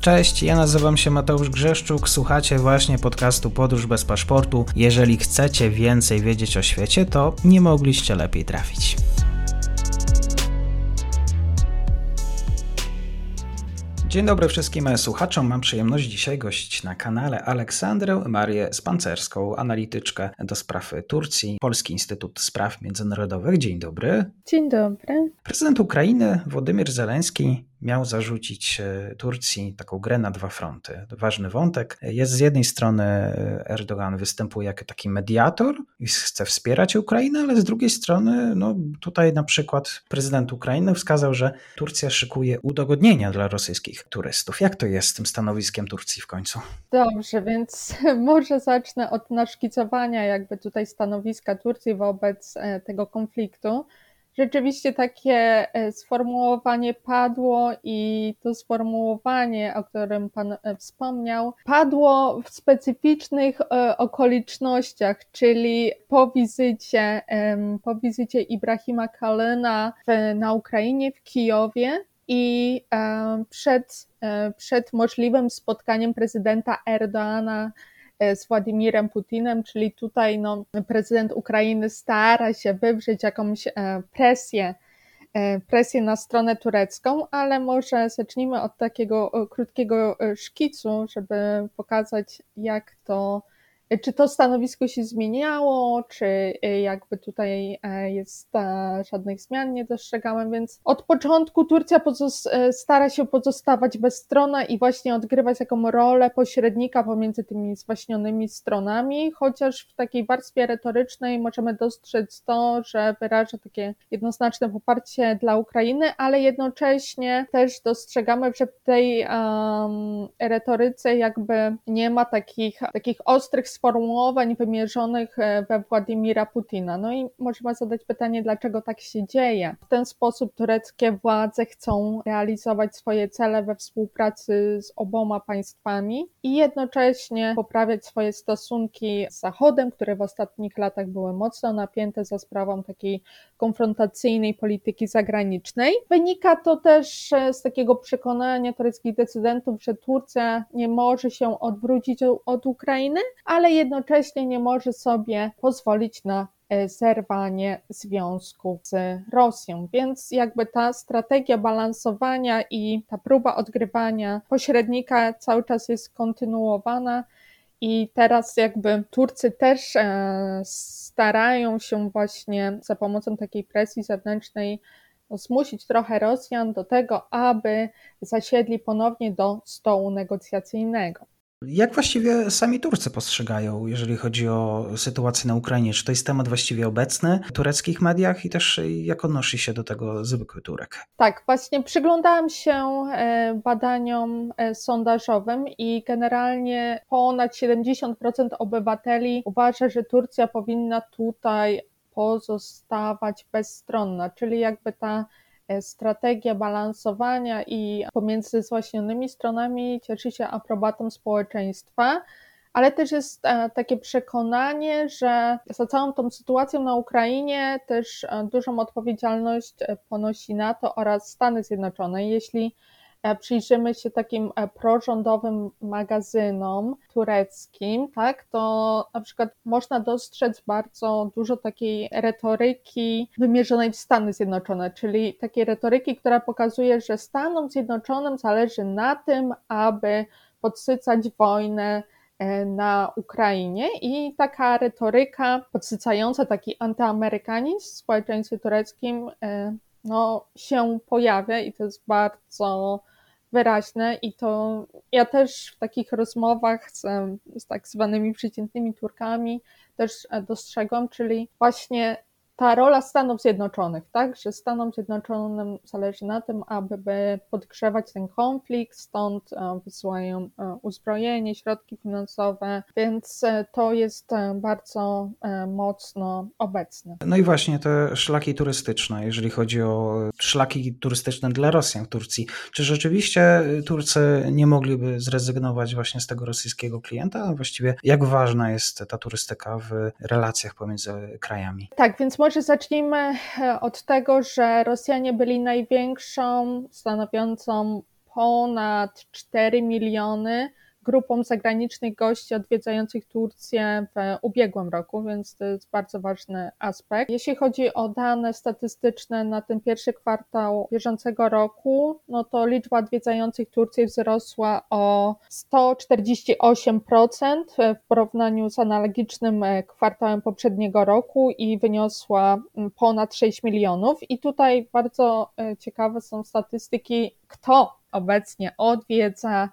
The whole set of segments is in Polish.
Cześć, ja nazywam się Mateusz Grzeszczuk, słuchacie właśnie podcastu Podróż bez paszportu. Jeżeli chcecie więcej wiedzieć o świecie, to nie mogliście lepiej trafić. Dzień dobry wszystkim słuchaczom. Mam przyjemność dzisiaj gościć na kanale Aleksandrę Marię Spancerską, analityczkę do spraw Turcji, Polski Instytut Spraw Międzynarodowych. Dzień dobry. Dzień dobry. Prezydent Ukrainy Władimir Zeleński miał zarzucić e, Turcji taką grę na dwa fronty. Ważny wątek. Jest z jednej strony e, Erdogan występuje jako taki mediator i chce wspierać Ukrainę, ale z drugiej strony, no tutaj na przykład prezydent Ukrainy wskazał, że Turcja szykuje udogodnienia dla rosyjskich turystów. Jak to jest z tym stanowiskiem Turcji w końcu? Dobrze, więc może zacznę od naszkicowania jakby tutaj stanowiska Turcji wobec e, tego konfliktu rzeczywiście takie e, sformułowanie padło i to sformułowanie, o którym Pan e, wspomniał, padło w specyficznych e, okolicznościach, czyli po wizycie, po wizycie Ibrahima Kalena na Ukrainie, w Kijowie, i przed, przed możliwym spotkaniem prezydenta Erdoana z Władimirem Putinem, czyli tutaj no, prezydent Ukrainy stara się wywrzeć jakąś e, presję, e, presję na stronę turecką, ale może zacznijmy od takiego krótkiego szkicu, żeby pokazać, jak to czy to stanowisko się zmieniało, czy y, jakby tutaj e, jest żadnych zmian nie dostrzegamy, więc od początku Turcja e, stara się pozostawać bezstronna i właśnie odgrywać taką rolę pośrednika pomiędzy tymi zwaśnionymi stronami, chociaż w takiej warstwie retorycznej możemy dostrzec to, że wyraża takie jednoznaczne poparcie dla Ukrainy, ale jednocześnie też dostrzegamy, że w tej um, retoryce jakby nie ma takich, takich ostrych sformułowań wymierzonych e, we Władimira Putina. No i możemy zadać pytanie, dlaczego tak się dzieje. W ten sposób tureckie władze chcą realizować swoje cele we współpracy z oboma państwami i jednocześnie poprawiać swoje stosunki z Zachodem, które w ostatnich latach były mocno napięte za sprawą takiej konfrontacyjnej polityki zagranicznej. Wynika to też e, z takiego przekonania tureckich decydentów, że Turcja nie może się odwrócić od Ukrainy, ale ale jednocześnie nie może sobie pozwolić na e, zerwanie związku z Rosją. Więc jakby ta strategia balansowania i ta próba odgrywania pośrednika cały czas jest kontynuowana. I teraz jakby Turcy też e, starają się właśnie za pomocą takiej presji zewnętrznej zmusić trochę Rosjan do tego, aby zasiedli ponownie do stołu negocjacyjnego. Jak właściwie sami Turcy postrzegają, jeżeli chodzi o sytuację na Ukrainie? Czy to jest temat właściwie obecny w tureckich mediach i też jak odnosi się do tego zwykły Turek? Tak, właśnie przyglądałam się e, badaniom e, sondażowym i generalnie ponad 70% obywateli uważa, że Turcja powinna tutaj pozostawać bezstronna, czyli jakby ta strategia balansowania i pomiędzy zwaśnionymi stronami cieszy się aprobatą społeczeństwa, ale też jest e, takie przekonanie, że za całą tą sytuacją na Ukrainie też e, dużą odpowiedzialność ponosi NATO oraz Stany Zjednoczone. Jeśli E, przyjrzymy się takim e, prorządowym magazynom tureckim, tak, to na przykład można dostrzec bardzo dużo takiej retoryki wymierzonej w Stany Zjednoczone, czyli takiej retoryki, która pokazuje, że Stanom Zjednoczonym zależy na tym, aby podsycać wojnę e, na Ukrainie. I taka retoryka podsycająca taki antyamerykanizm w społeczeństwie tureckim no, się pojawia i to jest bardzo wyraźne i to ja też w takich rozmowach z, z tak zwanymi przeciętnymi Turkami też dostrzegam, czyli właśnie ta rola Stanów Zjednoczonych, tak, że Stanom Zjednoczonym zależy na tym, aby podgrzewać ten konflikt, stąd e, wysyłają e, uzbrojenie, środki finansowe, więc e, to jest bardzo mocno obecne. No i właśnie te szlaki turystyczne, jeżeli chodzi o szlaki turystyczne dla Rosjan w Turcji, czy rzeczywiście Turcy nie mogliby zrezygnować właśnie z tego rosyjskiego klienta? Właściwie jak ważna jest ta turystyka w relacjach pomiędzy krajami? Tak, więc może zacznijmy e, od tego, że Rosjanie byli największą, stanowiącą ponad 4 miliony grupom zagranicznych gości odwiedzających Turcję w ubiegłym roku, więc to jest bardzo ważny aspekt. Jeśli chodzi o dane statystyczne na ten pierwszy kwartał bieżącego roku, no to liczba odwiedzających Turcję wzrosła o 148% w porównaniu z analogicznym kwartałem poprzedniego roku i wyniosła ponad 6 milionów. I tutaj bardzo ciekawe są statystyki, kto obecnie odwiedza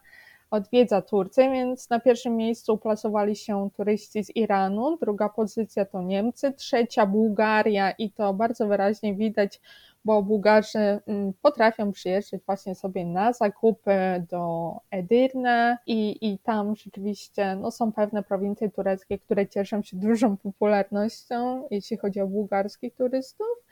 odwiedza Turcję, więc na pierwszym miejscu uplasowali się turyści z Iranu, druga pozycja to Niemcy, trzecia Bułgaria i to bardzo wyraźnie widać, bo Bułgarzy mm, potrafią przyjeżdżać właśnie sobie na zakupy do Edirne i, i tam rzeczywiście no, są pewne prowincje tureckie, które cieszą się dużą popularnością, jeśli chodzi o bułgarskich turystów.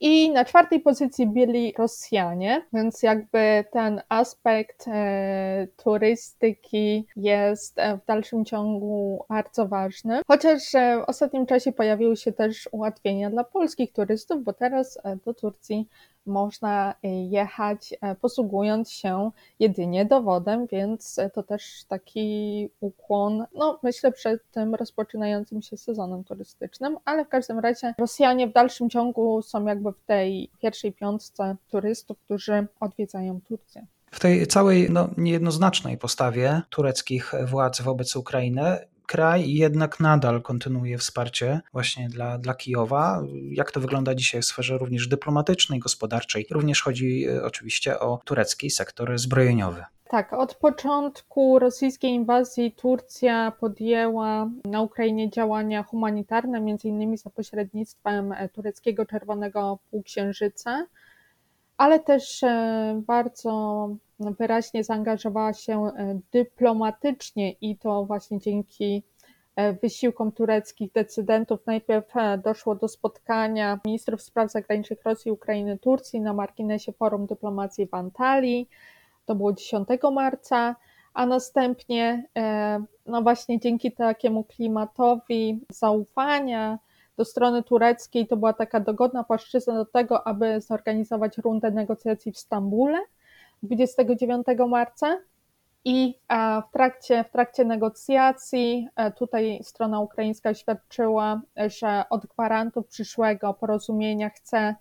I na czwartej pozycji byli Rosjanie, więc jakby ten aspekt e, turystyki jest e, w dalszym ciągu bardzo ważny. Chociaż e, w ostatnim czasie pojawiły się też ułatwienia dla polskich turystów, bo teraz e, do Turcji można e, jechać e, posługując się jedynie dowodem, więc to też taki ukłon, no myślę przed tym rozpoczynającym się sezonem turystycznym, ale w każdym razie Rosjanie w dalszym ciągu są jakby w tej pierwszej piątce turystów, którzy odwiedzają Turcję. W tej całej no, niejednoznacznej postawie tureckich władz wobec Ukrainy kraj jednak nadal kontynuuje wsparcie właśnie dla, dla Kijowa. Jak to wygląda dzisiaj w sferze również dyplomatycznej, gospodarczej? Również chodzi e, oczywiście o turecki sektor zbrojeniowy. Tak, od początku rosyjskiej inwazji Turcja podjęła na Ukrainie działania humanitarne, innymi za pośrednictwem e, tureckiego Czerwonego Półksiężyca, ale też e, bardzo wyraźnie zaangażowała się e, dyplomatycznie i to właśnie dzięki e, wysiłkom tureckich decydentów. Najpierw e, doszło do spotkania ministrów spraw zagranicznych Rosji, Ukrainy, Turcji na marginesie Forum Dyplomacji w Antalii. To było 10 marca, a następnie, no właśnie dzięki takiemu klimatowi zaufania do strony tureckiej, to była taka dogodna płaszczyzna do tego, aby zorganizować rundę negocjacji w Stambule 29 marca i w trakcie, w trakcie negocjacji e, tutaj strona ukraińska oświadczyła, że od gwarantów przyszłego porozumienia chce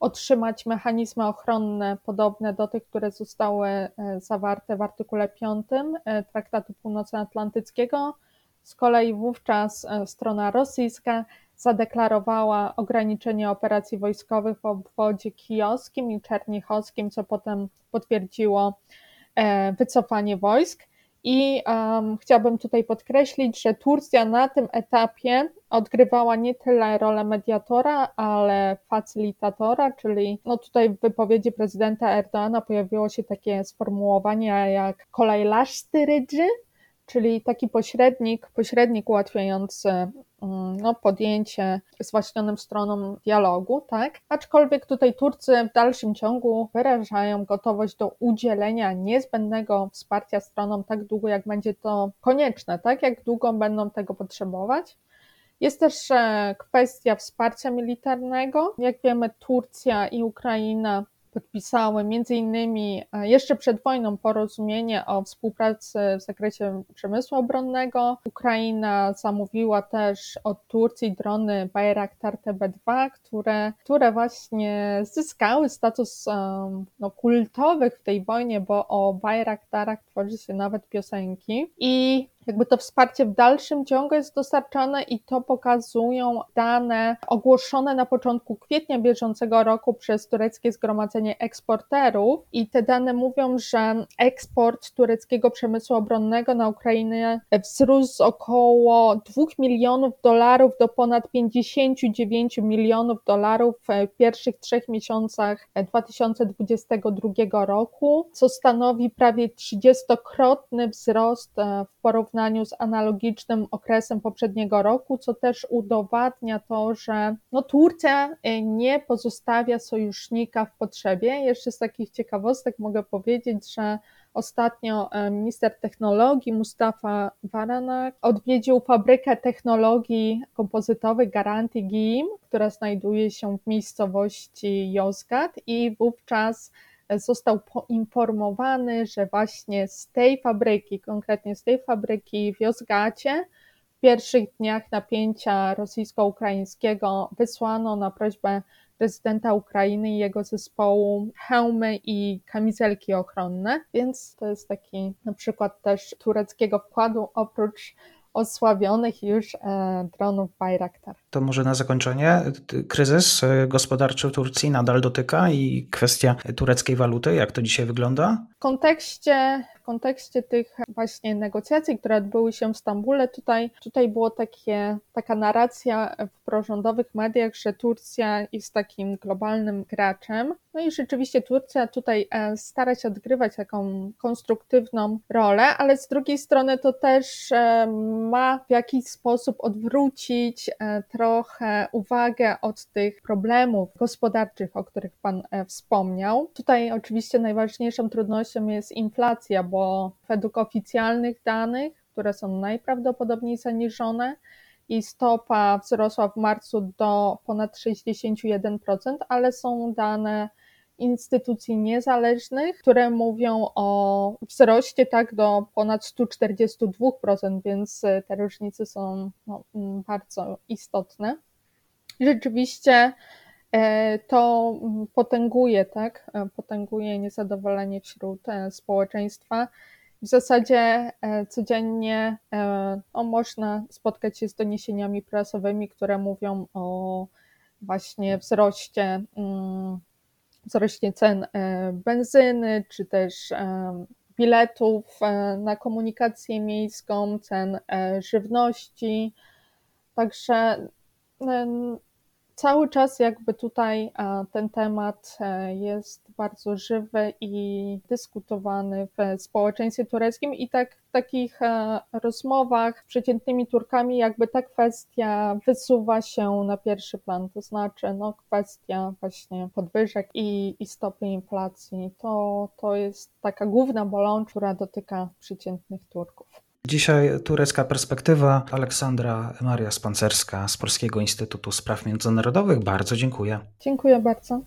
otrzymać mechanizmy ochronne podobne do tych, które zostały e, zawarte w artykule 5 e, Traktatu Północnoatlantyckiego. Z kolei wówczas strona rosyjska zadeklarowała ograniczenie operacji wojskowych w obwodzie kijowskim i czernichowskim, co potem potwierdziło e, wycofanie wojsk. I um, chciałabym tutaj podkreślić, że Turcja na tym etapie odgrywała nie tyle rolę mediatora, ale facylitatora, czyli no tutaj w wypowiedzi prezydenta Erdoana pojawiło się takie sformułowanie jak kolejlasztyrydży, czyli taki pośrednik, pośrednik ułatwiający no, podjęcie zwaśnionym stronom dialogu, tak? Aczkolwiek tutaj Turcy w dalszym ciągu wyrażają gotowość do udzielenia niezbędnego wsparcia stronom tak długo, jak będzie to konieczne, tak? Jak długo będą tego potrzebować. Jest też e, kwestia wsparcia militarnego. Jak wiemy, Turcja i Ukraina podpisały innymi e, jeszcze przed wojną porozumienie o współpracy w zakresie przemysłu obronnego. Ukraina zamówiła też od Turcji drony Bayraktar TB2, które, które właśnie zyskały status no, kultowych w tej wojnie, bo o Bayraktarach tworzy się nawet piosenki. I jakby to wsparcie w dalszym ciągu jest dostarczane i to pokazują dane ogłoszone na początku kwietnia bieżącego roku przez tureckie Zgromadzenie Eksporterów. I te dane mówią, że eksport tureckiego przemysłu obronnego na Ukrainę wzrósł z około 2 milionów dolarów do ponad 59 milionów dolarów w pierwszych trzech miesiącach 2022 roku, co stanowi prawie 30-krotny wzrost w porównaniu porównaniu z analogicznym okresem poprzedniego roku, co też udowadnia to, że no, Turcja e, nie pozostawia sojusznika w potrzebie. Jeszcze z takich ciekawostek mogę powiedzieć, że Ostatnio e, minister technologii Mustafa Varanak odwiedził fabrykę technologii kompozytowych Garanti GIM, która znajduje się w miejscowości Yozgat i wówczas został poinformowany, że właśnie z tej fabryki, konkretnie z tej fabryki w Jozgacie, w pierwszych dniach napięcia rosyjsko-ukraińskiego wysłano na prośbę prezydenta Ukrainy i jego zespołu hełmy i kamizelki ochronne, więc to jest taki na przykład też tureckiego wkładu oprócz osławionych już e, dronów Bayraktar. To może na zakończenie, kryzys e, gospodarczy w Turcji nadal dotyka i kwestia tureckiej waluty, jak to dzisiaj wygląda? W kontekście kontekście tych właśnie negocjacji, które odbyły się w Stambule, tutaj, tutaj było takie, taka narracja w prorządowych mediach, że Turcja jest takim globalnym graczem. No i rzeczywiście Turcja tutaj e, stara się odgrywać taką konstruktywną rolę, ale z drugiej strony to też e, ma w jakiś sposób odwrócić e, trochę uwagę od tych problemów gospodarczych, o których Pan wspomniał. Tutaj oczywiście najważniejszą trudnością jest inflacja, bo według oficjalnych danych, które są najprawdopodobniej zaniżone, i stopa wzrosła w marcu do ponad 61%, ale są dane instytucji niezależnych, które mówią o wzroście tak do ponad 142%, więc te różnice są no, bardzo istotne. Rzeczywiście E, to potęguje, tak? E, potęguje niezadowolenie wśród e, społeczeństwa. W zasadzie codziennie no, można spotkać się z doniesieniami prasowymi, które mówią o właśnie wzroście, wzroście cen benzyny, czy też biletów na komunikację miejską, cen żywności. Także cały czas jakby tutaj ten temat e, jest bardzo żywy i dyskutowany w społeczeństwie tureckim i tak w takich e, rozmowach z przeciętnymi Turkami jakby ta kwestia wysuwa się na pierwszy plan, to znaczy no, kwestia właśnie podwyżek i, i stopy inflacji. To, to jest taka główna bolączka, która dotyka przeciętnych Turków. Dzisiaj turecka perspektywa. Aleksandra Maria Spancerska z Polskiego Instytutu Spraw Międzynarodowych. Bardzo dziękuję. Dziękuję bardzo.